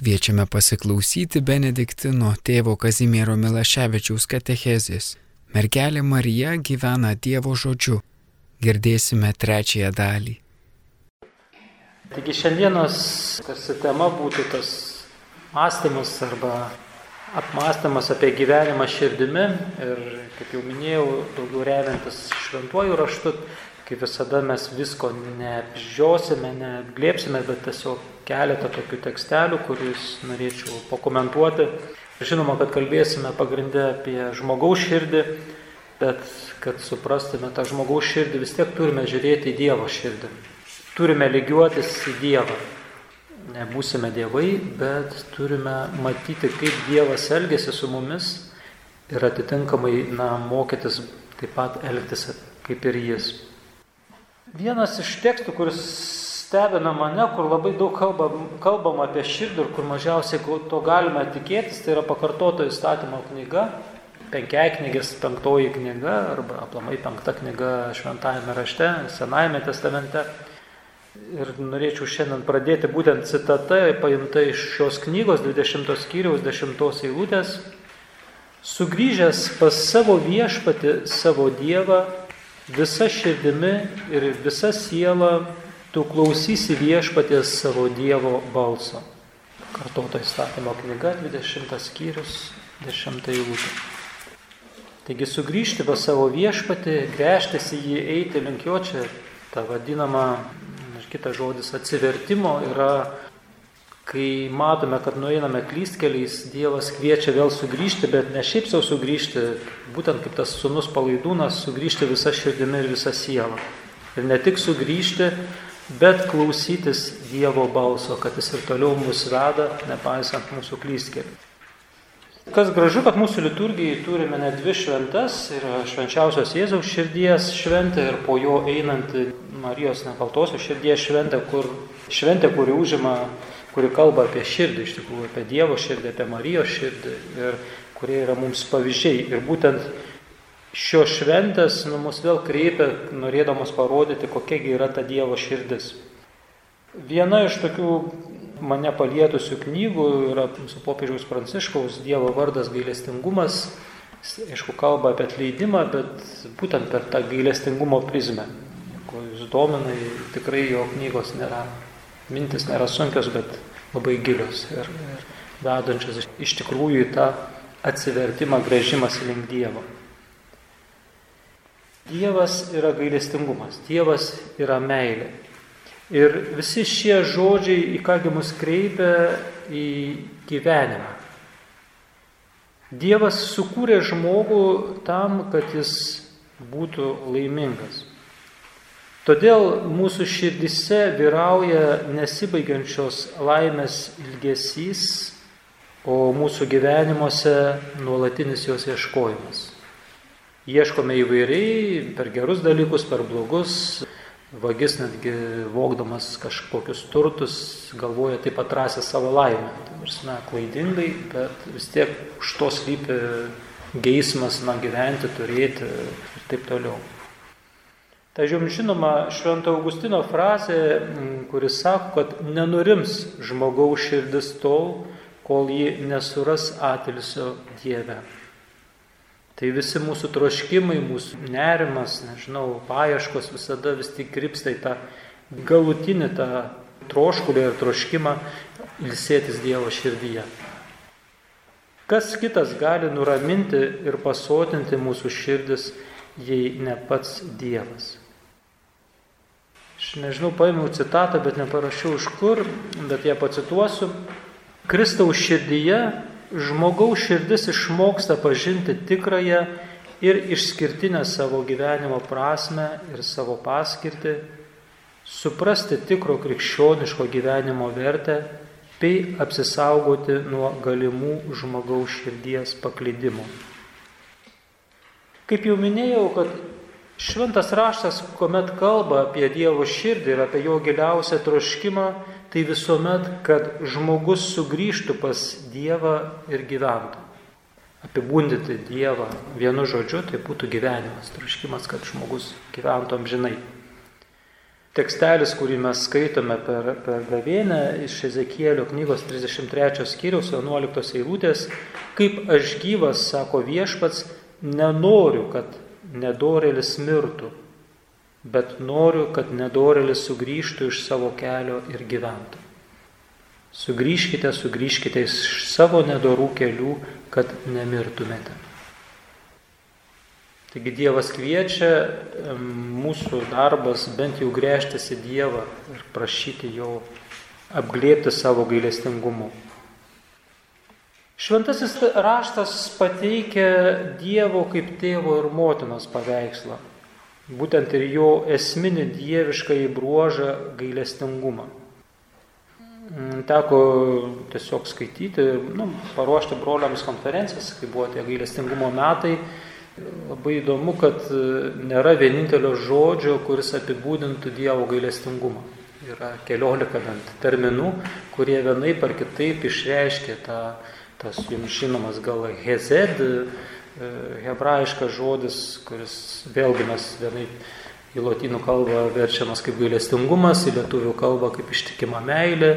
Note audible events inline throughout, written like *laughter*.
Kviečiame pasiklausyti Benediktino tėvo Kazimiero Milaševičiaus katechezės. Mergelė Marija gyvena Dievo žodžiu. Girdėsime trečiąją dalį. Taigi šiandienos tarsi tema būtų tas mąstymas arba apmąstymas apie gyvenimą širdimi ir, kaip jau minėjau, daugiau remiantis šventuoju raštu, kaip visada mes visko neapžiosime, neapglėpsime, bet tiesiog keletą tokių tekstelių, kuriuos norėčiau pakomentuoti. Žinoma, kad kalbėsime pagrindę apie žmogaus širdį, bet kad suprastume tą žmogaus širdį, vis tiek turime žiūrėti į Dievo širdį. Turime lygiuotis į Dievą. Nebūsime dievai, bet turime matyti, kaip Dievas elgesi su mumis ir atitinkamai na, mokytis taip pat elgtis kaip ir Jis. Vienas iš tekstų, kuris stebina mane, kur labai daug kalbam, kalbam apie širdį ir kur mažiausiai to galime tikėtis, tai yra pakartoto įstatymo knyga, penkiai knygės penktoji knyga arba aplamai penkta knyga šventajame rašte, senajame testamente. Ir norėčiau šiandien pradėti būtent citata, paimta iš šios knygos 20 skyriaus 10 eilutės. Sugrįžęs pas savo viešpati, savo Dievą, visa širdimi ir visa siela tu klausysi viešpaties savo Dievo balso. Kartoto įstatymo knyga, 20 skyrius, 10 eilutė. Taigi sugrįžti pas savo viešpatį, grėžtis į jį, eiti link jo čia, ta vadinama, ir kitas žodis, atsivertimo yra, kai matome, kad nueiname klystkeliais, Dievas kviečia vėl sugrįžti, bet ne šiaip savo sugrįžti, būtent kaip tas sunus palaidūnas, sugrįžti visą širdimi ir visą sielą. Ir ne tik sugrįžti, bet klausytis Dievo balso, kad jis ir toliau mus veda, nepaisant mūsų klystkelių. Kas gražu, kad mūsų liturgijai turime ne dvi šventas, yra švenčiausios Jėzaus širdies šventė ir po jo einanti Marijos nekaltosios širdies šventė, kur, šventė, kuri užima, kuri kalba apie širdį, iš tikrųjų apie Dievo širdį, apie Marijos širdį ir kurie yra mums pavyzdžiai. Ir būtent šios šventės nu, mus vėl kreipia, norėdamas parodyti, kokiagi yra ta Dievo širdis. Viena iš tokių mane palietusių knygų yra mūsų popiežiaus pranciškaus Dievo vardas gailestingumas. Jis, aišku, kalba apie atleidimą, bet būtent per tą gailestingumo prizmę. Ko jūs domina, tikrai jo knygos nėra, mintis nėra sunkios, bet labai gilios ir, ir vedančios iš tikrųjų į tą atsivertimą, grėžimas link Dievo. Dievas yra gailestingumas, Dievas yra meilė. Ir visi šie žodžiai į kągi mus kreipia į gyvenimą. Dievas sukūrė žmogų tam, kad jis būtų laimingas. Todėl mūsų širdise vyrauja nesibaigiančios laimės ilgesys, o mūsų gyvenimuose nuolatinis jos ieškojimas. Ieškome įvairiai, per gerus dalykus, per blogus. Vagis netgi vogdamas kažkokius turtus galvoja taip atrasę savo laimę. Na, klaidingai, bet vis tiek už to slypi geismas, na, gyventi, turėti ir taip toliau. Jums žinoma Švento Augustino frazė, kuris sako, kad nenurims žmogaus širdis tol, kol ji nesuras atilsio Dieve. Tai visi mūsų troškimai, mūsų nerimas, nežinau, paieškos visada vis tik krypsta į tą galutinį tą troškulį ir troškimą ilsėtis Dievo širdyje. Kas kitas gali nuraminti ir pasotinti mūsų širdis, jei ne pats Dievas? Nežinau, paėmiau citatą, bet neparašiau iš kur, bet ją pacituosiu. Kristaus širdyje žmogaus širdis išmoksta pažinti tikrąją ir išskirtinę savo gyvenimo prasme ir savo paskirtį, suprasti tikro krikščioniško gyvenimo vertę bei apsisaugoti nuo galimų žmogaus širdies paklydimų. Kaip jau minėjau, kad šventas raštas, kuomet kalba apie Dievo širdį ir apie jo giliausią troškimą, tai visuomet, kad žmogus sugrįžtų pas Dievą ir gyventų. Apibūdinti Dievą vienu žodžiu, tai būtų gyvenimas, troškimas, kad žmogus gyventų amžinai. tekstelis, kurį mes skaitome per, per gavėnę iš Ezekėlio knygos 33 skyriaus 11 eilutės, kaip aš gyvas, sako viešpats, nenoriu, kad nedorelis mirtų, bet noriu, kad nedorelis sugrįžtų iš savo kelio ir gyventų. Sugrįžkite, sugrįžkite iš savo nedorų kelių, kad nemirtumėte. Taigi Dievas kviečia mūsų darbas bent jau grėžtis į Dievą ir prašyti jo apglėpti savo gailestingumu. Šventasis raštas pateikia Dievo kaip tėvo ir motinos paveikslą. Būtent ir jo esminį dievišką įbruožą gailestingumą. Mm, teko tiesiog skaityti, nu, paruošti broliams konferencijas, kai buvo tie gailestingumo metai Labai įdomu, kad e, nėra vienintelio žodžio, kuris apibūdintų Dievo gailestingumą. Yra keliolika bent terminų, kurie vienaip ar kitaip išreiškia tą, tas jums žinomas gal hezed, hebrajiškas žodis, kuris vėlgi mes vienaip į lotynų kalbą verčiamas kaip gailestingumas, į lietuvių kalbą kaip ištikima meilė,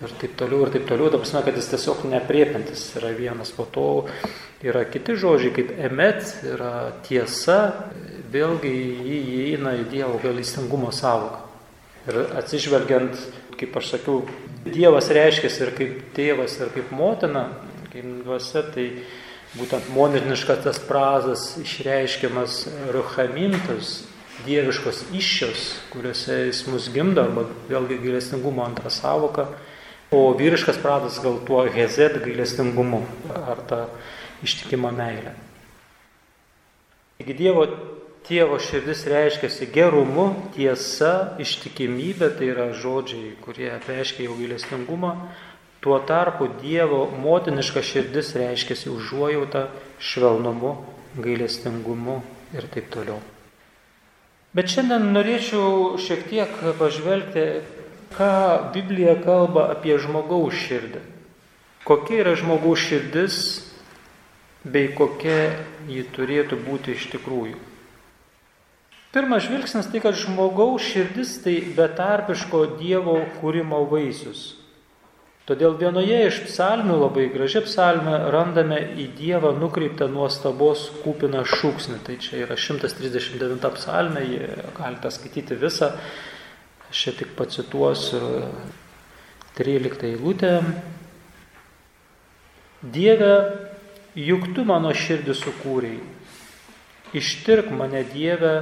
ir taip toliau, ir taip toliau, ta prasme, kad jis tiesiog nepriepintis yra vienas, po to yra kiti žodžiai kaip emet, yra tiesa, vėlgi jį įeina į Dievo galestingumo savoką. Ir atsižvelgiant, kaip aš sakiau, Dievas reiškia ir kaip tėvas, ir kaip motina, dvasia, tai būtent moniniškas tas prazas išreiškiamas ruchamintas, dieviškos iššios, kuriuose jis mus gimdo, arba vėlgi gailestingumo antrą savoką, O vyriškas pradas gal tuo hezet gailestingumu ar tą ištikimą meilę. Taigi Dievo tėvo širdis reiškiasi gerumu, tiesa, ištikimybė, tai yra žodžiai, kurie reiškia jau gailestingumą. Tuo tarpu Dievo motiniška širdis reiškiasi užuojautą, švelnumu, gailestingumu ir taip toliau. Bet šiandien norėčiau šiek tiek pažvelgti ką Biblija kalba apie žmogaus širdį. Kokia yra žmogaus širdis bei kokia ji turėtų būti iš tikrųjų. Pirmas žvilgsnis tai, kad žmogaus širdis tai betarpiško Dievo kūrimo vaisius. Todėl vienoje iš psalmių, labai graži psalmė, randame į Dievą nukreiptą nuostabos kūpiną šūksnį. Tai čia yra 139 psalmė, galite skaityti visą. Aš čia tik pacituosiu 13 eilutę. Dieve, juk tu mano širdį sukūrėjai. Ištirk mane Dieve,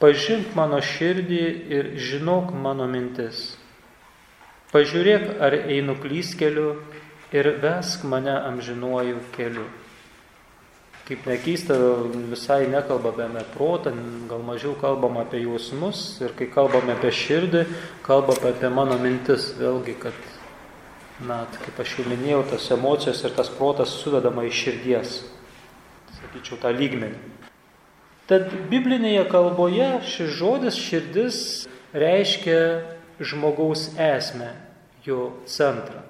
pažink mano širdį ir žinok mano mintis. Pažiūrėk, ar einu klyskeliu ir vesk mane amžinuoju keliu kaip nekeista, visai nekalbame apie protą, gal mažiau kalbam apie jausmus ir kai kalbame apie širdį, kalbame apie mano mintis, vėlgi, kad, na, kaip aš jau minėjau, tas emocijos ir tas protas suvedama iš širdies, sakyčiau, tą lygmenį. Tad biblinėje kalboje šis žodis širdis reiškia žmogaus esmę, jo centrą.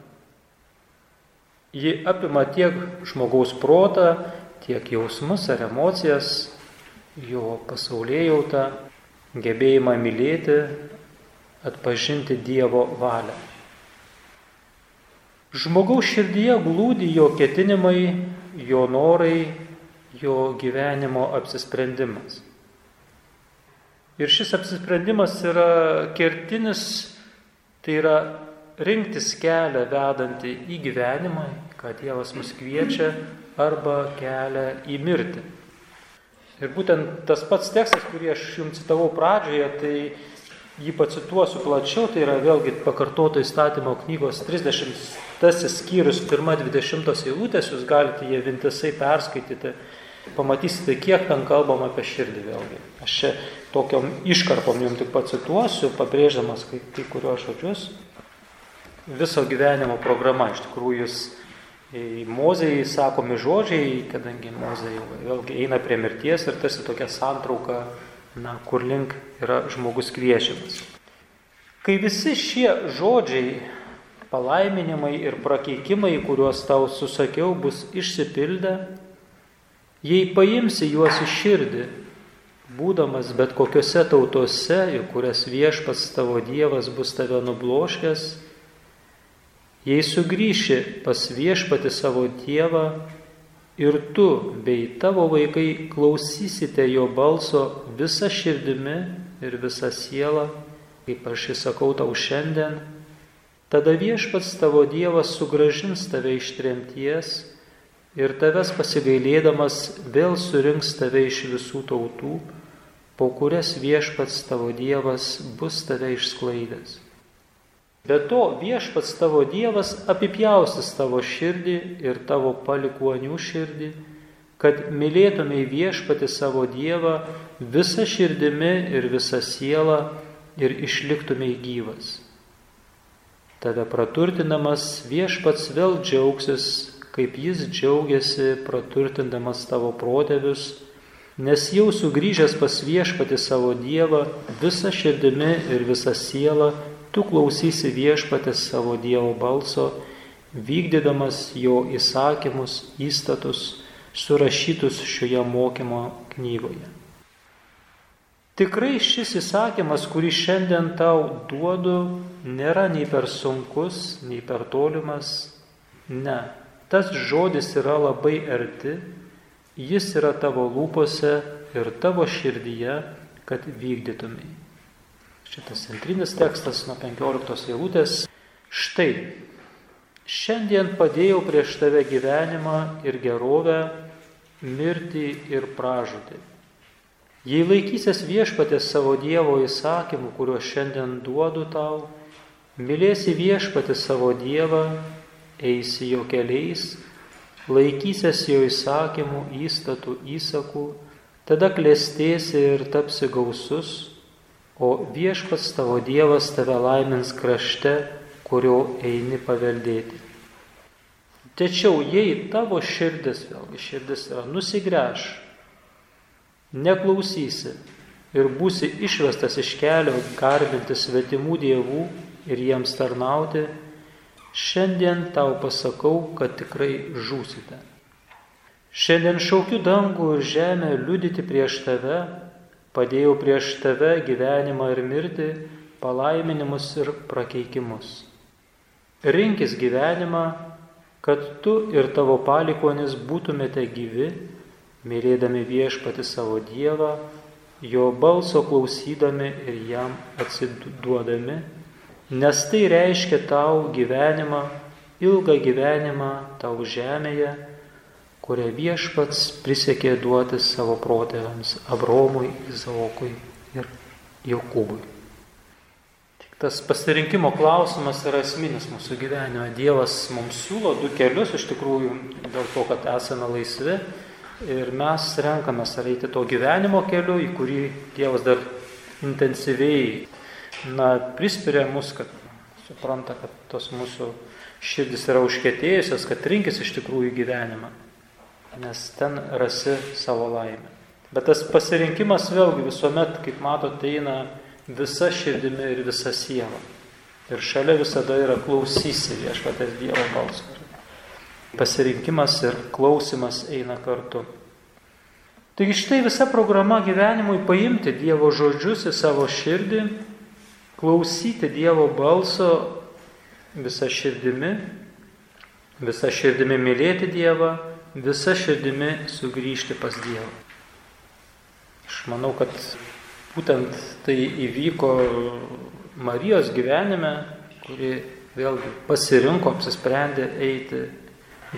Ji apima tiek žmogaus protą, tiek jausmus ar emocijas, jo pasaulyje jautą, gebėjimą mylėti, atpažinti Dievo valią. Žmogaus širdyje glūdi jo ketinimai, jo norai, jo gyvenimo apsisprendimas. Ir šis apsisprendimas yra kertinis, tai yra rinktis kelią vedantį į gyvenimą, ką Dievas mus kviečia, arba kelią į mirtį. Ir būtent tas pats tekstas, kurį aš jums citavau pradžioje, tai jį pacituosiu plačiau, tai yra vėlgi pakartoto įstatymo knygos 30 skyrius, pirma 20 eilutės, jūs galite jie vintisai perskaityti, pamatysite, kiek ten kalbama apie širdį vėlgi. Aš čia tokiom iškarpom jums tik pacituosiu, pabrėždamas kai, kai kuriuos žodžius. Viso gyvenimo programa iš tikrųjų jūs Mozei sakomi žodžiai, kadangi Mozei vėlgi eina prie mirties ir tarsi tokia santrauka, na, kur link yra žmogus kviečiamas. Kai visi šie žodžiai, palaiminimai ir prakeikimai, kuriuos tau susakiau, bus išsipildę, jei paimsi juos į širdį, būdamas bet kokiuose tautose, į kurias viešpats tavo Dievas bus tave nubloškęs, jei sugrįši pas viešpati savo Dievą ir tu bei tavo vaikai klausysite jo balso visą širdimi ir visą sielą, kaip aš įsakau tau šiandien, tada viešpats tavo Dievas sugražins tave iš tremties ir tavęs pasigailėdamas vėl surinks tave iš visų tautų po kurias viešpats tavo Dievas bus tave išsklaidęs. Be to viešpats tavo Dievas apipjaustis tavo širdį ir tavo palikuonių širdį, kad mylėtumėj viešpati savo Dievą visą širdimi ir visą sielą ir išliktumėj gyvas. Tave praturtinamas viešpats vėl džiaugsis, kaip jis džiaugiasi praturtindamas tavo protėvius nes jau sugrįžęs pas viešpati savo Dievą visą širdimi ir visą sielą, tu klausysi viešpati savo Dievo balso, vykdydamas jo įsakymus, įstatus, surašytus šioje mokymo knygoje. Tikrai šis įsakymas, kurį šiandien tau duodu, nėra nei per sunkus, nei per tolimas. Ne, tas žodis yra labai arti Jis yra tavo lūpose ir tavo širdyje, kad vykdytumai. Šitas centrinis tekstas nuo 15 eilutės. Štai, šiandien padėjau prieš tave gyvenimą ir gerovę, mirtį ir pražūtį. Jei laikysies viešpatės savo Dievo įsakymų, kuriuos šiandien duodu tau, mylėsi viešpatį savo Dievą, eisi jo keliais laikysies jo įsakymų, įstatų, įsakų, tada klėstėsi ir tapsi gausus, o viešpats tavo Dievas tave laimins krašte, kurio eini paveldėti. Tačiau jei tavo širdis, vėlgi širdis yra, nusigręš, neklausysi ir būsi išvestas iš kelio garbinti svetimų dievų ir jiems tarnauti, Šiandien tau pasakau, kad tikrai žūsite. Šiandien šaukiu dangų ir žemę liudyti prieš tave, padėjau prieš tave gyvenimą ir mirtį, palaiminimus ir prakeikimus. Rinkis gyvenimą, kad tu ir tavo palikonis būtumėte gyvi, mylėdami viešpati savo Dievą, jo balso klausydami ir jam atsiduodami nes tai reiškia tau gyvenimą, ilgą gyvenimą tau žemėje, kurią viešpats prisiekė duoti savo protėviams Abromui, Izaokui ir Jokūbui. Tik tas pasirinkimo klausimas yra esminis mūsų gyvenime. Dievas mums siūlo du kelius, iš tikrųjų, dėl to, kad esame laisvi. Ir mes renkamės ar eiti to gyvenimo keliu, į kurį Dievas dar intensyviai na, prispiria mus, kad supranta, kad tos mūsų širdis yra užkėtėjusios, kad rinkis iš tikrųjų gyvenimą, nes ten rasi savo laimę. Bet tas pasirinkimas vėlgi visuomet, kaip matote, eina visa širdimi ir visa siela. Ir šalia visada yra klausysi viešpatės Dievo balso. Pasirinkimas ir klausimas eina kartu. Taigi štai visa programa gyvenimui paimti Dievo žodžius į savo širdį klausyti Dievo balso visą širdimi, visą širdimi mylėti Dievą, visą širdimi sugrįžti pas Dievą. Aš manau, kad būtent tai įvyko Marijos gyvenime, kuri vėlgi pasirinko, apsisprendė eiti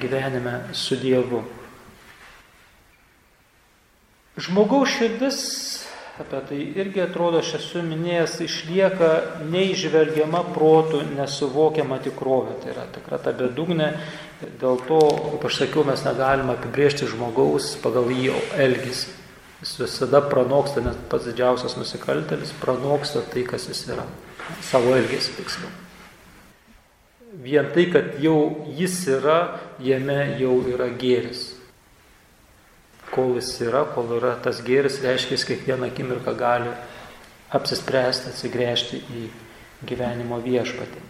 gyvenime su Dievu. Žmogaus širdis apie tai irgi atrodo, aš esu minėjęs, išlieka neižvelgiama protų nesuvokiama tikrovė. Tai yra tikra ta bedugnė, dėl to, kaip aš sakiau, mes negalime apibriežti žmogaus pagal jį elgesį. Jis visada pranoksta, net pats didžiausias nusikaltelis pranoksta tai, kas jis yra. Savo elgesį tiksliau. Vien tai, kad jau jis yra, jame jau yra gėris kol jis yra, kol yra tas gėris, reiškia, jis kiekvieną akimirką gali apsispręsti, atsigręžti į gyvenimo viešpatį.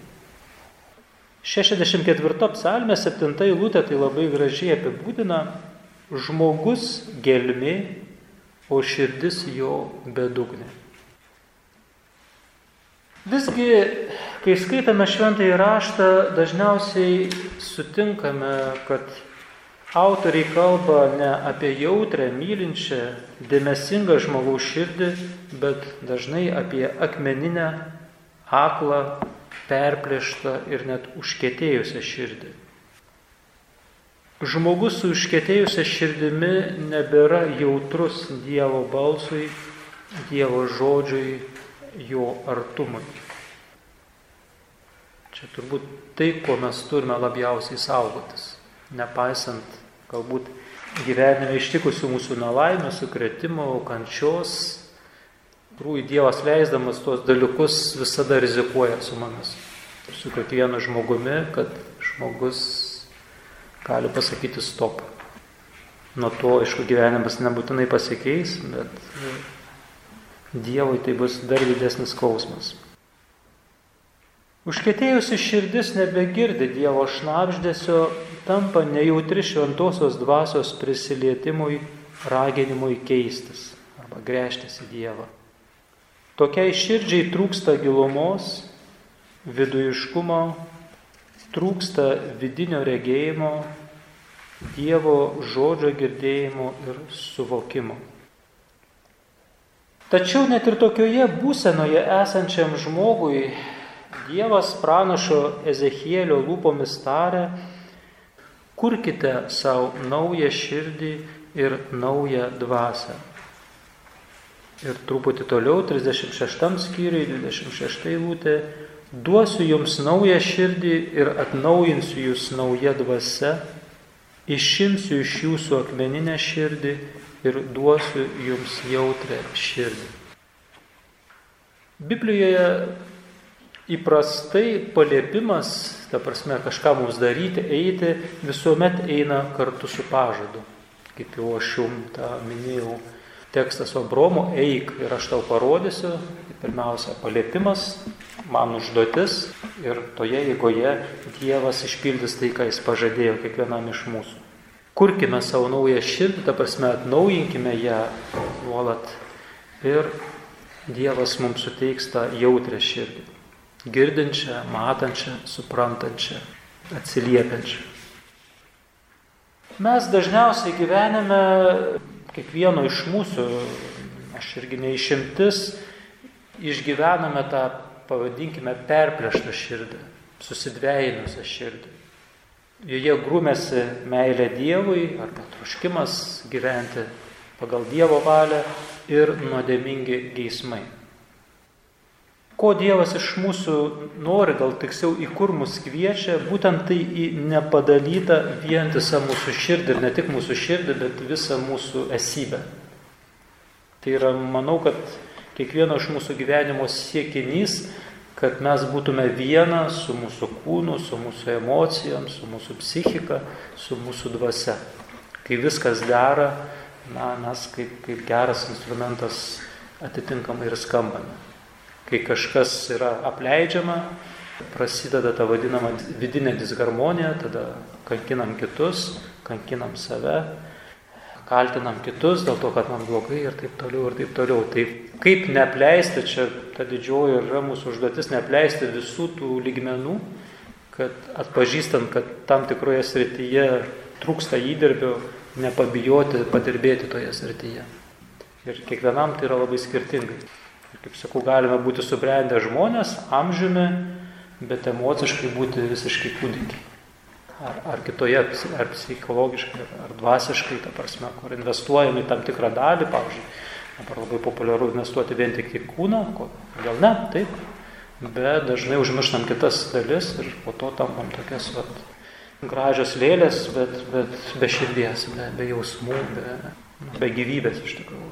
64 psalmė 7 eilutė tai labai gražiai apibūdina žmogus gelmi, o širdis jo bedugnė. Visgi, kai skaitame šventąjį raštą, dažniausiai sutinkame, kad autoriai kalba ne apie jautrę, mylinčią, dėmesingą žmogaus širdį, bet dažnai apie akmeninę, aklą, perplėštą ir net užkėtėjusią širdį. Žmogus su užkėtėjusią širdimi nebėra jautrus Dievo balsui, Dievo žodžiui, jo artumui. Čia turbūt tai, ko mes turime labiausiai saugotis, nepaisant galbūt gyvenime ištikusių mūsų nelaimės, sukretimo, kančios. Rūj Dievas leisdamas tuos dalykus visada rizikuoja su mumis, su kiekvienu žmogumi, kad žmogus gali pasakyti stop. Nuo to, aišku, gyvenimas nebūtinai pasikeis, bet Dievui tai bus dar didesnis skausmas. Užkėtėjusi širdis nebegirdi Dievo šnapždėsio, tampa nejautri šventosios dvasios prisilietimui, raginimui keistis arba grėžtis į Dievą. Tokiai širdžiai trūksta gilumos, vidujiškumo, trūksta vidinio regėjimo, Dievo žodžio girdėjimo ir suvokimo. Tačiau net ir tokioje būsenoje esančiam žmogui Dievas pranašo Ezechielio lūpomis tarė, kurkite savo naują širdį ir naują dvasę. Ir truputį toliau, 36 skyriui, 26 lūtė, duosiu jums naują širdį ir atnaujinsiu jūs naują dvasę, išimsiu iš jūsų akmeninę širdį ir duosiu jums jautrę širdį. Biblijoje įprastai paliepimas, ta prasme kažką mums daryti, eiti, visuomet eina kartu su pažadu. Kaip jau aš jums tą minėjau, tekstas Obromo, eik ir aš tau parodysiu. Pirmiausia, paliepimas, man užduotis ir toje eigoje Dievas išpildys tai, ką jis pažadėjo kiekvienam iš mūsų kurkime savo naują širdį, ta prasme atnaujinkime ją nuolat ir Dievas mums suteiks tą jautrę širdį, girdinčią, matančią, suprantančią, atsiliepiančią. Mes dažniausiai gyvenime, kiekvieno iš mūsų, aš irgi neišimtis, išgyvename tą, pavadinkime, perplėštą širdį, susidvėjinusią širdį joje grūmėsi meilė Dievui arba troškimas gyventi pagal Dievo valią ir nuodėmingi geismai. Ko Dievas iš mūsų nori, gal tiksliau į kur mus kviečia, būtent tai į nepadalytą vientisą mūsų širdį ir ne tik mūsų širdį, bet visą mūsų esybę. Tai yra, manau, kad kiekvieno iš mūsų gyvenimo siekinys kad mes būtume viena su mūsų kūnu, su mūsų emocijom, su mūsų psichika, su mūsų dvasia. Kai viskas dera, na, mes kaip, kaip geras instrumentas atitinkamai ir skambame. Kai kažkas yra apleidžiama, prasideda ta vadinama vidinė disharmonija, tada kankinam kitus, kankinam save, kaltinam kitus dėl to, kad man blogai ir taip toliau ir taip toliau. Tai kaip neapleisti, čia ta didžioji yra mūsų užduotis, neapleisti visų tų lygmenų, kad atpažįstant, kad tam tikroje srityje trūksta įdirbio, nepabijoti padirbėti toje srityje. Ir kiekvienam tai yra labai skirtingai. Kaip sakau, galime būti subrendę žmonės amžiumi, bet emociškai būti visiškai kūdikiai ar, ar kitoje, ar psichologiškai, ar, ar dvasiškai, ta prasme, kur investuojame į tam tikrą dalį, pavyzdžiui, dabar labai populiaru investuoti vien tik į kūną, gal ne, taip, bet dažnai užmirštam kitas dalis ir po to tampam tokias vat, gražios lėlės, bet, bet be širdies, be, be jausmų, be, be gyvybės iš tikrųjų.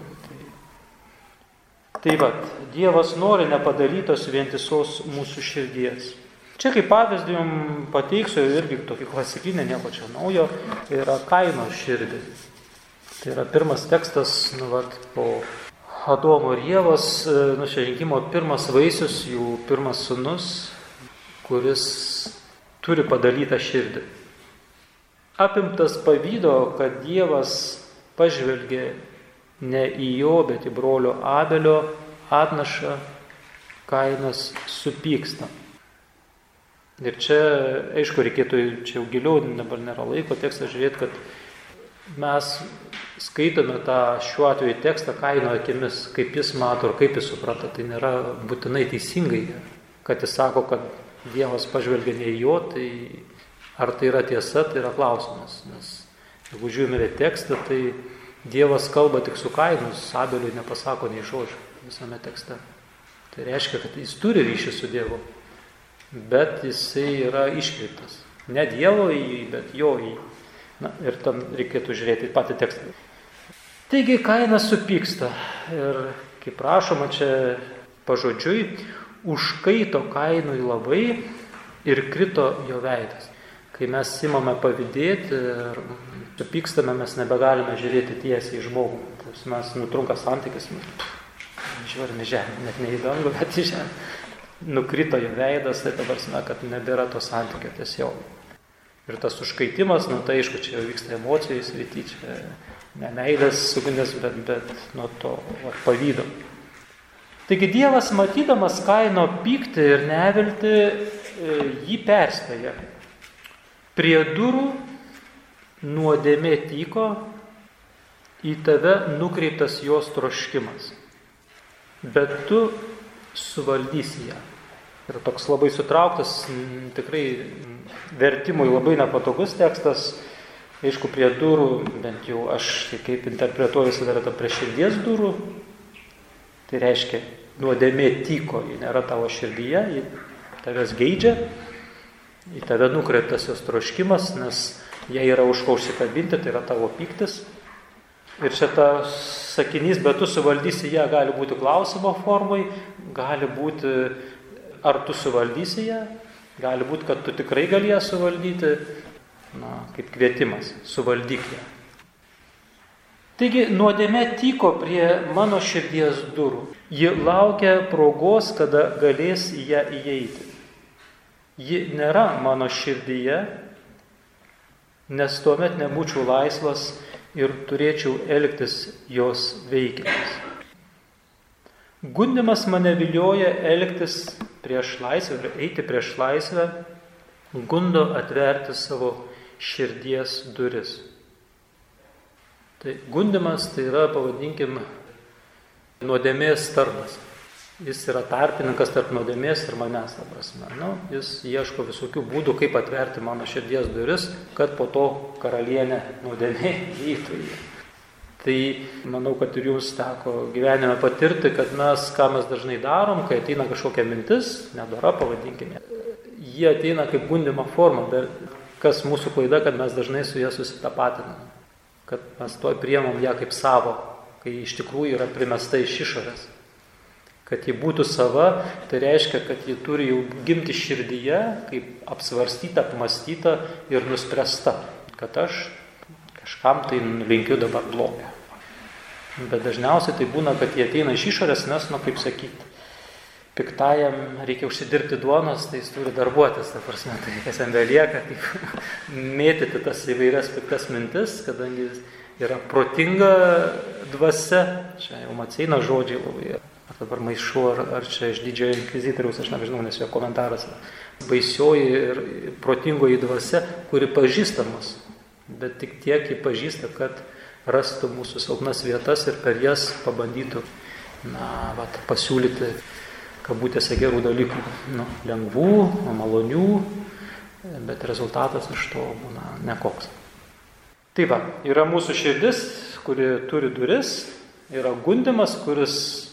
Tai, vad, Dievas nori nepadalytos vientisos mūsų širdies. Čia kaip pavyzdį jums pateiksiu irgi tokį klasikinį, nieko čia naujo, tai yra kaino širdį. Tai yra pirmas tekstas, nu, vat, po Adomo ir Jėvos e, nušerinkimo pirmas vaisius, jų pirmas sunus, kuris turi padalytą širdį. Apimtas pavydo, kad Dievas pažvelgė ne į jo, bet į brolio Abelio atnašą, kainas supyksta. Ir čia, aišku, reikėtų čia jau giliau, dabar nėra laiko tekstą žiūrėti, kad mes skaitome tą šiuo atveju tekstą kaino akimis, kaip jis mato ir kaip jis supranta. Tai nėra būtinai teisingai, kad jis sako, kad Dievas pažvelgia ne į jo, tai ar tai yra tiesa, tai yra klausimas. Nes jeigu žiūrime į tekstą, tai Dievas kalba tik su kainus, Abeliui nepasako nei žodžio visame tekste. Tai reiškia, kad jis turi ryšį su Dievu, bet jisai yra iškreiptas. Ne Dievo į jį, bet jo į jį. Na, ir tam reikėtų žiūrėti patį tekstą. Taigi kainas supyksta ir, kaip rašoma čia pažodžiui, užkaito kainui labai ir krito jo veidas. Kai mes simame pavydėti ir supykstame, mes nebegalime žiūrėti tiesiai į žmogų. Tas mes nutrunka santykis, žiūrime žemę, net ne į dangų, bet į žemę. Nukrito jo veidas, tai dabar sme, kad nebėra to santykio tiesiog. Ir tas užkaitimas, nu tai aišku, čia jau vyksta emocijų srity, čia ne meilės sugnis, bet, bet nuo to va, pavydo. Taigi Dievas, matydamas kaino pyktį ir nevilti, e, jį perspėja. Prie durų nuodėmė tyko, į tave nukreiptas jos troškimas, bet tu suvaldysi ją. Ir toks labai sutrauktas, tikrai vertimui labai nepatogus tekstas, aišku, prie durų, bent jau aš kaip interpretuoju visada yra ta prie širdies durų, tai reiškia, nuodėmė tyko, ji nėra tavo širdyje, ji tavęs geidžia, į tave nukreiptas jos troškimas, nes jie yra už ko užsikabinti, tai yra tavo piktis. Ir šitas sakinys, bet tu suvaldysi ją, gali būti klausimo formai, gali būti, ar tu suvaldysi ją, gali būti, kad tu tikrai gali ją suvaldyti, na, kaip kvietimas, suvaldyk ją. Taigi nuodėme tyko prie mano širdies durų. Ji laukia progos, kada galės į ją įeiti ji nėra mano širdyje, nes tuomet nebūčiau laisvas ir turėčiau elgtis jos veikiamas. Gundimas mane vilioja elgtis prieš laisvę ir eiti prieš laisvę, gundo atverti savo širdies duris. Tai gundimas tai yra, pavadinkim, nuodėmės tarpas. Jis yra tarpininkas tarp nuodėmės ir manęs, ta prasme. Nu, jis ieško visokių būdų, kaip atverti mano širdies duris, kad po to karalienė nuodėmė įtų jį. Tai manau, kad ir jums teko gyvenime patirti, kad mes, ką mes dažnai darom, kai ateina kažkokia mintis, nedara pavadinkime, jie ateina kaip gundimo forma, bet kas mūsų klaida, kad mes dažnai su jie susitapatinam, kad mes toj priemam ją kaip savo, kai iš tikrųjų yra primesta iš išorės. Kad ji būtų sava, tai reiškia, kad ji turi jau gimti širdyje, kaip apsvarstyta, apmastyta ir nuspręsta, kad aš kažkam tai linkiu dabar blogą. Bet dažniausiai tai būna, kad jie ateina iš išorės, nes, nu kaip sakyti, piktajam reikia užsidirbti duonos, tai jis turi darbuotis, ta prasme, tai kas jam belieka, taip *laughs* mėtyti tas įvairias piktas mintis, kadangi yra protinga dvasia, čia jau Maceina žodžiai labai ar dabar maišu, ar, ar čia iš didžiojo inkvizitoriaus, aš nežinau, nes jo komentaras. Baisioji ir protingoji dvasia, kuri pažįstamas, bet tik tiek jį pažįsta, kad rastų mūsų silpnas vietas ir per jas pabandytų, na, vat, pasiūlyti, kabutėse gerų dalykų, nu, lengvų, malonių, bet rezultatas iš to būna nekoks. Tai va, yra mūsų širdis, kuri turi duris, yra gundimas, kuris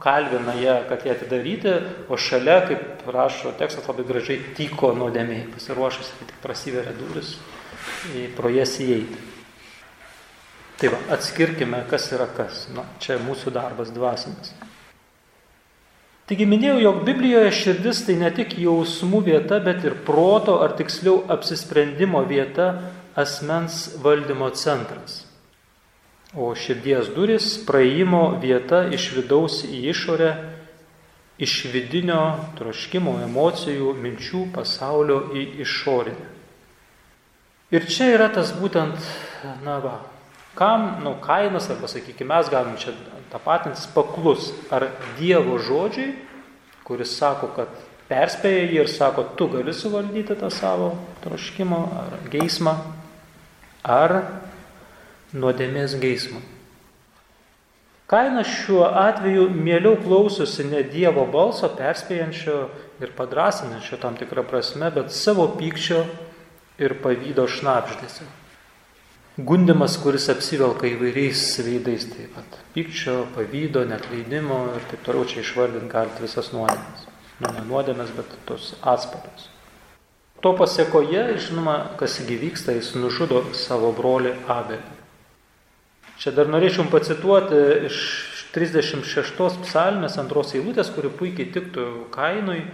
kalvina ją, kad ją atidaryti, o šalia, kaip rašo tekstas labai gražiai, tyko nuodėmiai, pasiruošęs, kai tik prasiveria duris, pro jas įeiti. Tai va, atskirkime, kas yra kas. Na, čia mūsų darbas dvasinis. Taigi minėjau, jog Biblijoje širdis tai ne tik jausmų vieta, bet ir proto, ar tiksliau apsisprendimo vieta, asmens valdymo centras. O širdies duris praėjimo vieta iš vidaus į išorę, iš vidinio troškimo, emocijų, minčių pasaulio į išorinę. Ir čia yra tas būtent, na va, Kam, nu, kainas, arba sakykime, mes galim čia tapatintis paklus, ar Dievo žodžiai, kuris sako, kad perspėja jį ir sako, tu gali suvaldyti tą savo troškimą ar geismą, ar nuodėmės geismą. Kaina šiuo atveju mieliau klausosi ne Dievo balso perspėjančio ir padrasinančio tam tikrą prasme, bet savo pykčio ir pavydo šnapždėsi. Gundimas, kuris apsivelka įvairiais veidais, taip pat pykčio, pavydo, netleidimo ir taip toliau čia išvardinti galite visas nuodėmės. Nu, ne nuodėmės, bet tos atsparos. To pasiekoje, žinoma, kas įvyksta, jis nužudo savo brolį Abelį. Čia dar norėčiau pacituoti iš 36 psalmės antros eilutės, kuri puikiai tiktų kainui.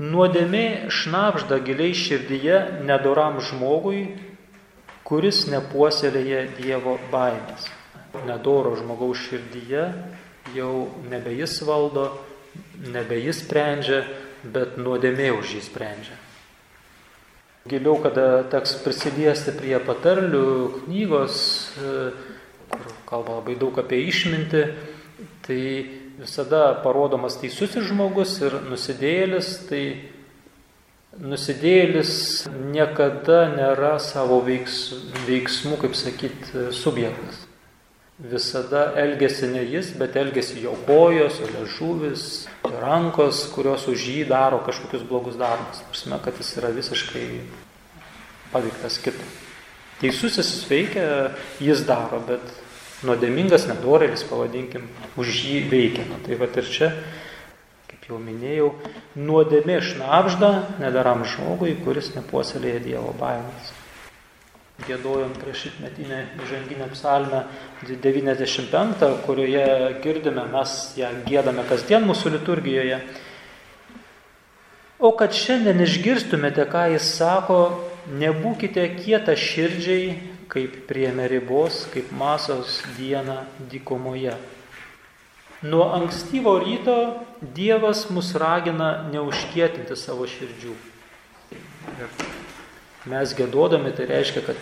Nuodėmė šnapžda giliai širdyje nedoram žmogui, kuris nepuoselėja Dievo baimės. Nedoro žmogaus širdyje jau nebe jis valdo, nebe jis sprendžia, bet nuodėmė už jį sprendžia. Giliau, kada teks prisiliesti prie patarlių knygos, e, kur kalba labai daug apie išmintį, tai visada parodomas teisusis žmogus ir nusidėlis, tai nusidėlis niekada nėra savo veiks, veiksmų, kaip sakyti, subjektas visada elgesi ne jis, bet elgesi jo kojos, jo ležuvis, jo rankos, kurios už jį daro kažkokius blogus darbus. Prasme, kad jis yra visiškai paveiktas kito. Teisusis veikia, jis daro, bet nuodėmingas nedorėlis, pavadinkim, už jį veikia. Na, tai va ir čia, kaip jau minėjau, nuodėmė šnapžda nedaram žmogui, kuris nepuoselėja Dievo baimės gėdojom prieš šitmetinę įžanginę psalmę 95, kurioje girdime, mes ją gėdame kasdien mūsų liturgijoje. O kad šiandien išgirstumėte, ką jis sako, nebūkite kieta širdžiai, kaip prieme ribos, kaip masos dieną dykumoje. Nuo ankstyvo ryto Dievas mus ragina neužkietinti savo širdžių. Ir mes gėdodami, tai reiškia, kad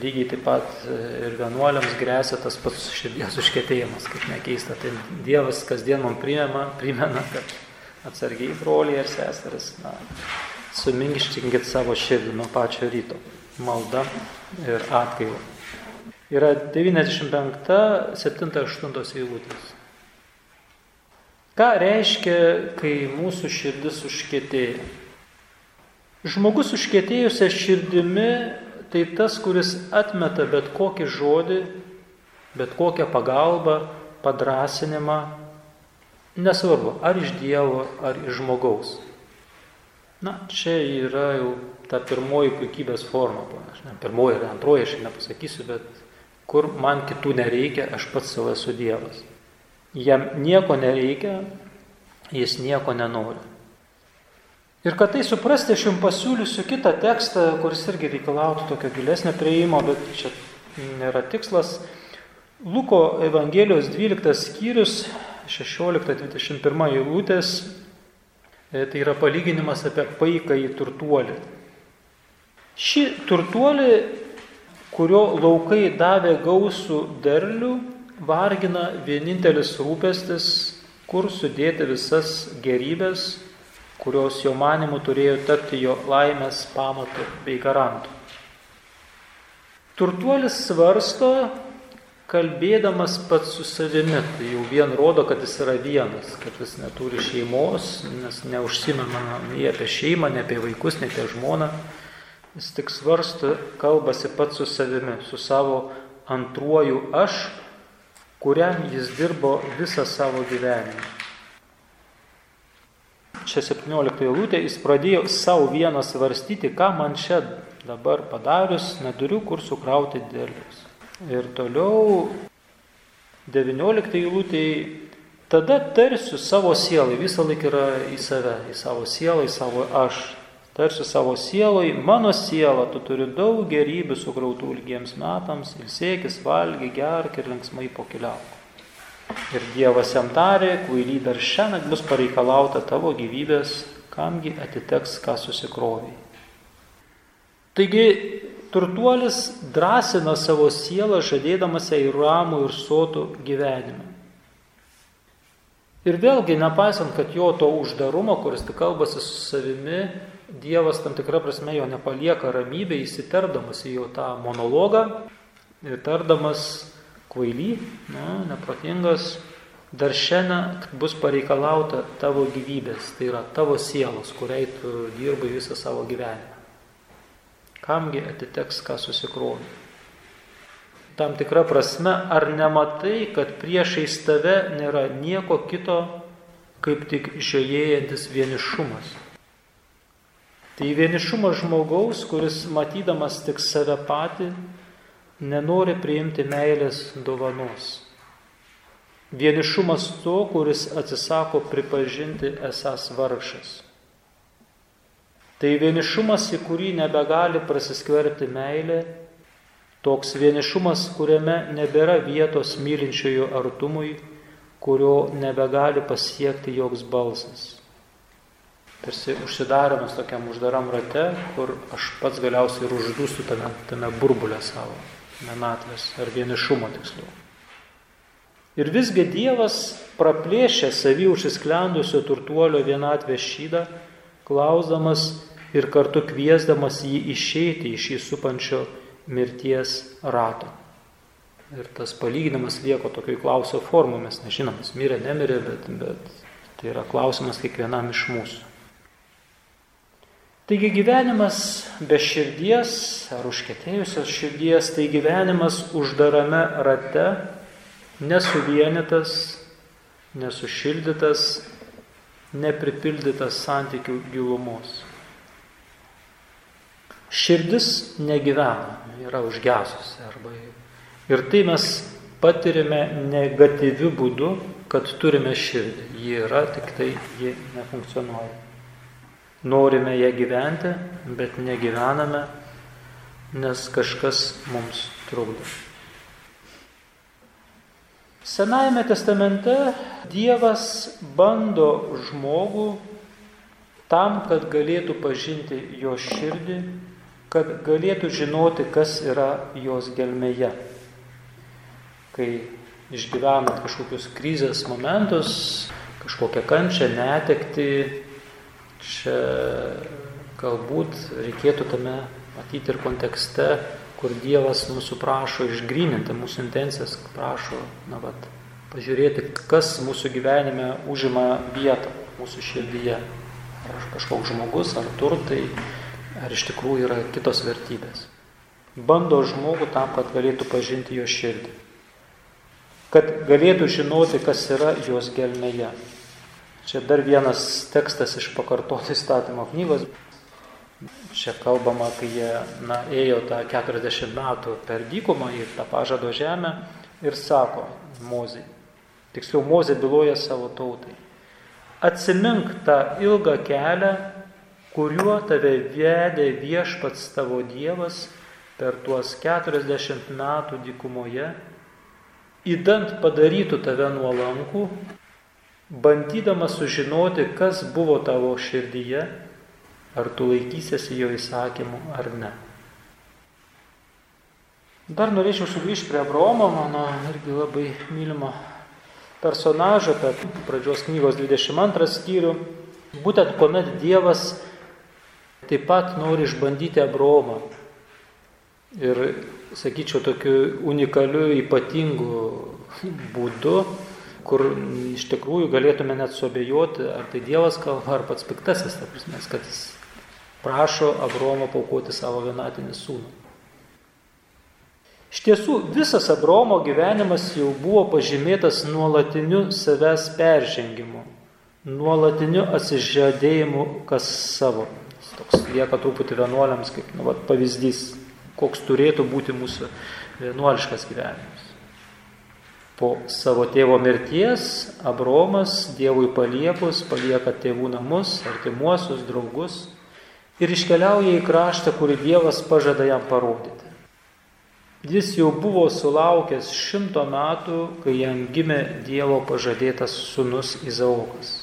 lygiai taip pat ir vienuoliams grėsia tas pats širdies užkėtėjimas, kaip nekeista. Tai Dievas kasdien man primena, primena kad atsargiai broliai ir seseris, na, suminkštinkit savo širdį nuo pačio ryto. Malda ir atgaila. Yra 95, 7, 8 eilutės. Ką reiškia, kai mūsų širdis užkėtėja? Žmogus užkėtėjusią širdimi tai tas, kuris atmeta bet kokį žodį, bet kokią pagalbą, padrasinimą, nesvarbu, ar iš Dievo, ar iš žmogaus. Na, čia yra jau ta pirmoji puikybės forma. Aš ne, pirmoji ir antroji, aš nepasakysiu, bet kur man kitų nereikia, aš pats savo esu Dievas. Jam nieko nereikia, jis nieko nenori. Ir kad tai suprasti, aš jums pasiūlysiu kitą tekstą, kuris irgi reikalautų tokio gilesnio prieimo, bet čia nėra tikslas. Luko Evangelijos 12 skyrius, 16-21 eilutės, e, tai yra palyginimas apie paiką į turtuolį. Ši turtuolį, kurio laukai davė gausų derlių, vargina vienintelis rūpestis, kur sudėti visas gerybės kurios jo manimu turėjo tapti jo laimės pamatu bei garantu. Turtuolis svarsto, kalbėdamas pats su savimi, tai jau vien rodo, kad jis yra vienas, kad jis neturi šeimos, nes neužsimena nei apie šeimą, nei apie vaikus, nei apie žmoną. Jis tik svarsto, kalbasi pats su savimi, su savo antruoju aš, kuriam jis dirbo visą savo gyvenimą čia 17 eilutė, jis pradėjo savo vieną svarstyti, ką man čia dabar padarius, neturiu kur sukrauti dėlius. Ir toliau 19 eilutėje, tada tarsiu savo sielai, visą laiką yra į save, į savo sielą, į savo aš. Tarsiu savo sielai, mano siela, tu turi daug gerybių sukrautų ilgiems metams, ilsėkis, valgy, gerk ir linksmai pokeliauk. Ir Dievas jam tarė, kvaily dar šiandien bus pareikalauta tavo gyvybės, kamgi atiteks, ką susikroviai. Taigi turtuolis drąsina savo sielą, žadėdamas jai ramų ir sotų gyvenimą. Ir vėlgi, nepaisant, kad jo to uždarumo, kuris tik kalbasi su savimi, Dievas tam tikrą prasme jo nepalieka ramybė, įsiterdamas į jo tą monologą ir tardamas kvaily, na, neprotingas, dar šiandien bus pareikalauta tavo gyvybės, tai yra tavo sielos, kuriai tu dirbai visą savo gyvenimą. Kamgi atiteks, ką susikrovi. Tam tikra prasme, ar nematai, kad priešais tave nėra nieko kito, kaip tik žiojėjantis vienišumas. Tai vienišumas žmogaus, kuris matydamas tik save patį, nenori priimti meilės dovanos. Vienišumas to, kuris atsisako pripažinti esas vargšas. Tai vienišumas, į kurį nebegali prasiskverti meilė, toks vienišumas, kuriame nebėra vietos mylinčiojo artumui, kurio nebegali pasiekti joks balsas tarsi užsidarimas tokiam uždaram rate, kur aš pats galiausiai ir uždūsiu tame, tame burbulę savo vienatvės ar vienišumo tiksliau. Ir visgi Dievas praplėšė savį užsisklendusio turtuolio vienatvės šydą, klausdamas ir kartu kviesdamas jį išeiti iš jį supančio mirties rato. Ir tas palyginimas lieko tokio klausio formų, mes nežinom, jis mirė, nemirė, bet, bet tai yra klausimas kiekvienam iš mūsų. Taigi gyvenimas be širdies ar užkėtėjusios širdies, tai gyvenimas uždarame rate, nesuvienytas, nesušildytas, nepripildytas santykių gilumos. Širdis negyvena, yra užgesusi arba ir tai mes patirime negatyviu būdu, kad turime širdį. Ji yra, tik tai ji nefunkcionuoja. Norime ją gyventi, bet negyvename, nes kažkas mums trukdo. Senajame testamente Dievas bando žmogų tam, kad galėtų pažinti jo širdį, kad galėtų žinoti, kas yra jos gelmėje. Kai išgyvenat kažkokius krizės momentus, kažkokią kančią, netekti, Čia galbūt reikėtų tame matyti ir kontekste, kur Dievas mūsų prašo išgryninti mūsų intencijas, prašo, na, vat, pažiūrėti, kas mūsų gyvenime užima vietą mūsų širdyje. Ar kažkoks žmogus, ar turtai, ar iš tikrųjų yra kitos vertybės. Bando žmogų tam, kad galėtų pažinti jo širdį. Kad galėtų žinoti, kas yra jos gelmėje. Čia dar vienas tekstas iš pakartoto įstatymo knygos. Čia kalbama, kai jie na, ėjo tą 40 metų per dykumą į tą pažado žemę ir sako Mozai. Tiksliau, Mozė byloja savo tautai. Atsimink tą ilgą kelią, kuriuo tave vedė viešpats tavo Dievas per tuos 40 metų dykumoje, įdant padarytų tave nuolankų bandydamas sužinoti, kas buvo tavo širdyje, ar tu laikysiesi jo įsakymų ar ne. Dar norėčiau sugrįžti prie Abromo, mano irgi labai mylimo personažo, per pradžios knygos 22 skyrių. Būtent kuomet Dievas taip pat nori išbandyti Abromą. Ir, sakyčiau, tokiu unikaliu, ypatingu būdu kur iš tikrųjų galėtume net suabejoti, ar tai Dievas kalba, ar pats piktasis, ta prasme, kad jis prašo Abromo paukoti savo vienatinį sūnų. Iš tiesų, visas Abromo gyvenimas jau buvo pažymėtas nuolatiniu savęs peržengimu, nuolatiniu atsižadėjimu kas savo. Jis toks lieka truputį vienuoliams kaip nu, vat, pavyzdys, koks turėtų būti mūsų vienuoliškas gyvenimas. Po savo tėvo mirties Abromas Dievui paliepus palieka tėvų namus, artimuosius, draugus ir iškeliauja į kraštą, kurį Dievas pažada jam parodyti. Jis jau buvo sulaukęs šimto metų, kai jam gimė Dievo pažadėtas sunus Izaokas.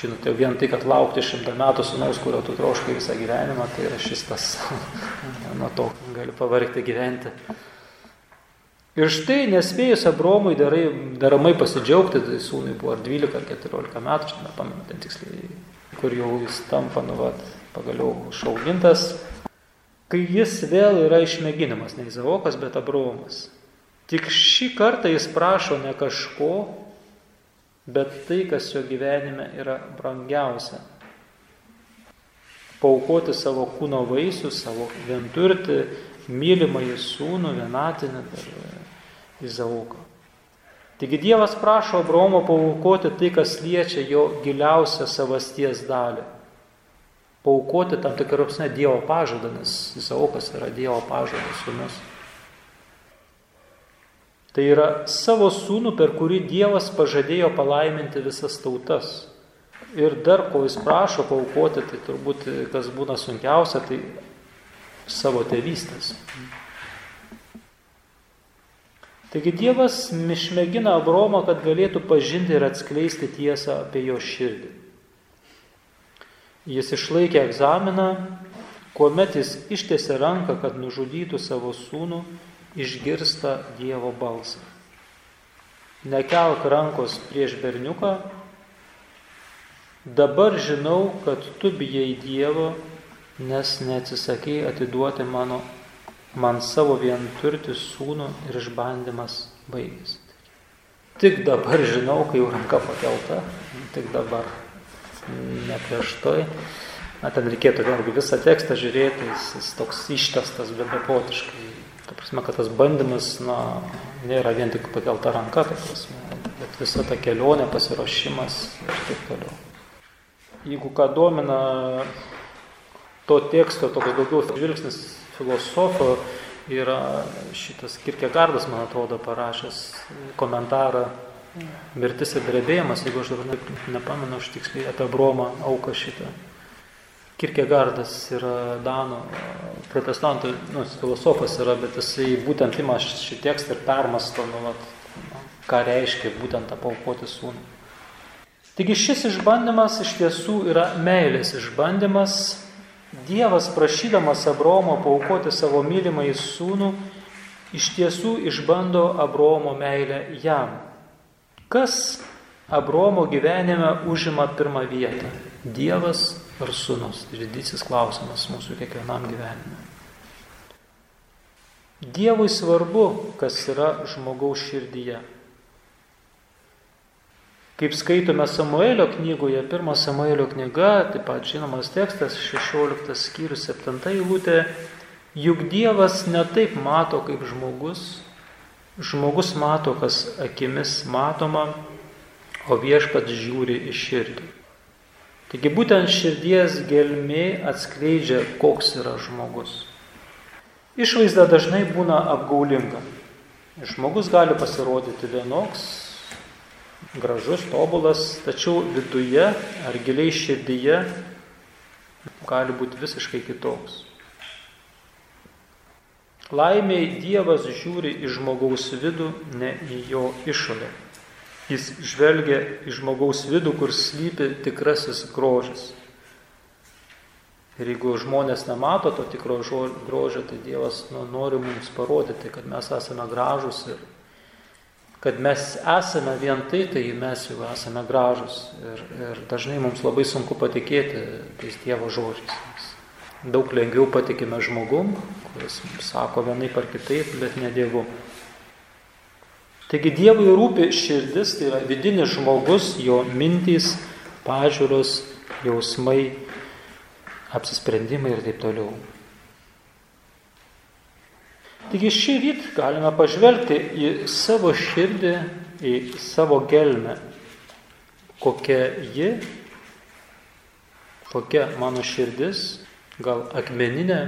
Žinote, vien tai, kad laukti šimtą metų sunaus, kurio tu troškai visą gyvenimą, tai yra šis tas, *laughs* nuo to gali pavargti gyventi. Ir štai nespėjus Abromui darai, daramai pasidžiaugti, tai sūnui buvo ar 12 ar 14 metų, aš nepamenu ten tiksliai, kur jau jis tampa, nu, vat, pagaliau išaugintas, kai jis vėl yra išmėginamas, ne Izaokas, bet Abromas. Tik šį kartą jis prašo ne kažko, bet tai, kas jo gyvenime yra brangiausia. Paukoti savo kūno vaisių, savo vienturtį, mylimąjį sūnų, vienatinį dar Izauką. Taigi Dievas prašo Abromo paukoti tai, kas liečia jo giliausią savasties dalį. Paukoti tam tikrą prasme Dievo pažadą, nes Izaukas yra Dievo pažadas sūnus. Tai yra savo sūnų, per kurį Dievas pažadėjo palaiminti visas tautas. Ir dar ko jis prašo paukoti, tai turbūt kas būna sunkiausia, tai savo tėvystės. Taigi Dievas išmėgina Abromą, kad galėtų pažinti ir atskleisti tiesą apie jo širdį. Jis išlaikė egzaminą, kuomet jis ištiesė ranką, kad nužudytų savo sūnų, išgirsta Dievo balsą. Nekelk rankos prieš berniuką, dabar žinau, kad tu bijai Dievo, nes neatsisakėjai atiduoti mano, man savo vienturtį sūnų ir išbandymas baigėsi. Tik dabar žinau, kai jau ranka pakelta, tik dabar, ne prieš tai. Na, ten reikėtų vėlgi visą tekstą žiūrėti, jis, jis toks ištestas bebepotiškai. Ta prasme, kad tas bandymas, na, nėra vien tik pakelta ranka, ta prasme, bet visa ta kelionė, pasiruošimas ir taip toliau. Jeigu ką domina to teksto, toks daugiau žvilgsnis filosofo, yra šitas Kirkegardas, man atrodo, parašęs komentarą Mirtis ir drebėjimas, jeigu aš nepamenu, aš tiksliai apie Bromą auką šitą. Kirkegardas yra Danų protestantų nu, filosofas, yra, bet jisai būtent ima šį tekstą ir permasto, nu, vat, ką reiškia būtent tą paukoti sūnų. Taigi šis išbandymas iš tiesų yra meilės išbandymas. Dievas prašydamas Abromo paukoti savo mylimąjį sūnų, iš tiesų išbando Abromo meilę jam. Kas Abromo gyvenime užima pirmą vietą? Dievas ar sunus? Tai didysis klausimas mūsų kiekvienam gyvenime. Dievui svarbu, kas yra žmogaus širdyje. Kaip skaitome Samuelio knygoje, pirmo Samuelio knyga, taip pat žinomas tekstas, 16 skyrius 7 eilutė, juk Dievas ne taip mato kaip žmogus, žmogus mato, kas akimis matoma, o viešpats žiūri į širdį. Taigi būtent širdies gelmė atskleidžia, koks yra žmogus. Išvaizda dažnai būna apgaulinga. Žmogus gali pasirodyti vienoks, gražus, tobulas, tačiau viduje ar giliai širdyje gali būti visiškai kitoks. Laimiai Dievas žiūri į žmogaus vidų, ne į jo išorę. Jis žvelgia į žmogaus vidų, kur slypi tikrasis grožis. Ir jeigu žmonės nemato to tikro grožio, tai Dievas nu, nori mums parodyti, kad mes esame gražus ir kad mes esame vien tai, tai mes jau esame gražus. Ir, ir dažnai mums labai sunku patikėti tais Dievo žodžiais. Daug lengviau patikime žmogum, kuris sako vienaip ar kitaip, bet ne Dievu. Taigi Dievui rūpi širdis, tai yra vidinis žmogus, jo mintys, pažiūros, jausmai, apsisprendimai ir taip toliau. Taigi šį rytą galime pažvelgti į savo širdį, į savo gelmę, kokia ji, kokia mano širdis, gal akmeninė,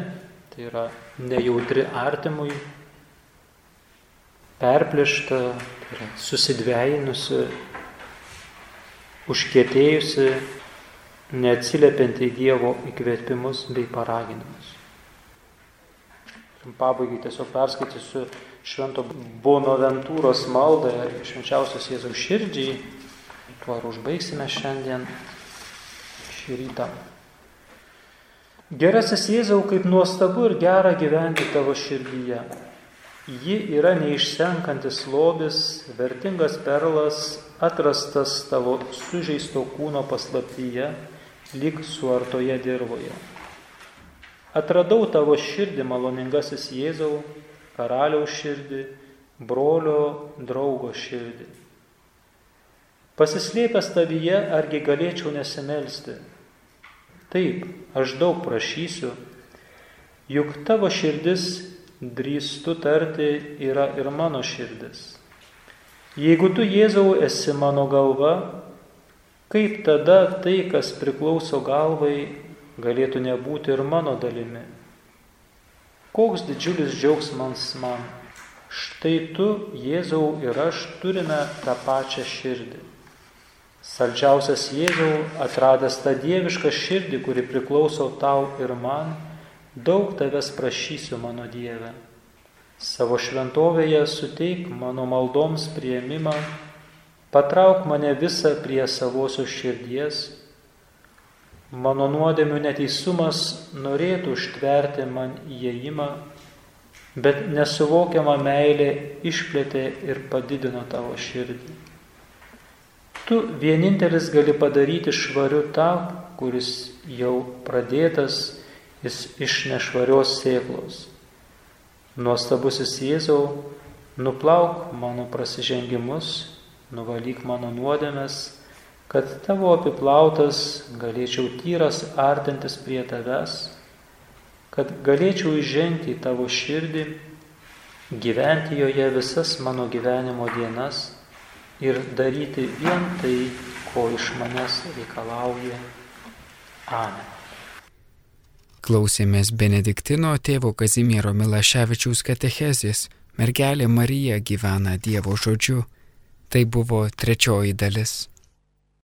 tai yra nejautri artimui, perplėšta, tai yra susidvėjinusi, užkėtėjusi, neatsiliepianti į Dievo įkvėpimus bei paraginimus. Pabaigai tiesiog perskaitysiu Švento Bonaventūros maldą švenčiausios Jėzaus širdžiai. Tuo ir užbaigsime šiandien. šį rytą. Gerasis Jėzau, kaip nuostabu ir gera gyventi tavo širdyje. Ji yra neišsenkantis lobis, vertingas perlas, atrastas tavo sužeisto kūno paslaptyje, lyg suartoje dirboje. Atradau tavo širdį, maloningasis Jėzau, karaliaus širdį, brolio draugo širdį. Pasislėpęs tavyje, argi galėčiau nesimelsti? Taip, aš daug prašysiu, juk tavo širdis, drįstu tarti, yra ir mano širdis. Jeigu tu, Jėzau, esi mano galva, kaip tada tai, kas priklauso galvai, galėtų nebūti ir mano dalimi? Koks didžiulis džiaugsmas man. Štai tu, Jėzau, ir aš turime tą pačią širdį. Saldžiausias Jėzau, atradęs tą dievišką širdį, kuri priklauso tau ir man, daug tavęs prašysiu, mano Dieve. Savo šventovėje suteik mano maldoms prieimimą, patrauk mane visą prie savosios širdies. Mano nuodėmių neteisumas norėtų užtverti man įėjimą, bet nesuvokiama meilė išplėtė ir padidino tavo širdį. Tu vienintelis gali padaryti švariu tą, kuris jau pradėtas jis iš nešvarios sėklos. Nuostabusis Jėzau, nuplauk mano prasižengimus, nuvalyk mano nuodėmes, kad tavo apiplautas galėčiau tyras artintis prie tavęs, kad galėčiau įžengti į tavo širdį, gyventi joje visas mano gyvenimo dienas ir daryti vien tai, ko iš manęs reikalauja. Amen. Klausėmės Benediktino tėvo Kazimiero Milaševičiaus katechezės. Mergelė Marija gyvena Dievo žodžiu. Tai buvo trečioji dalis.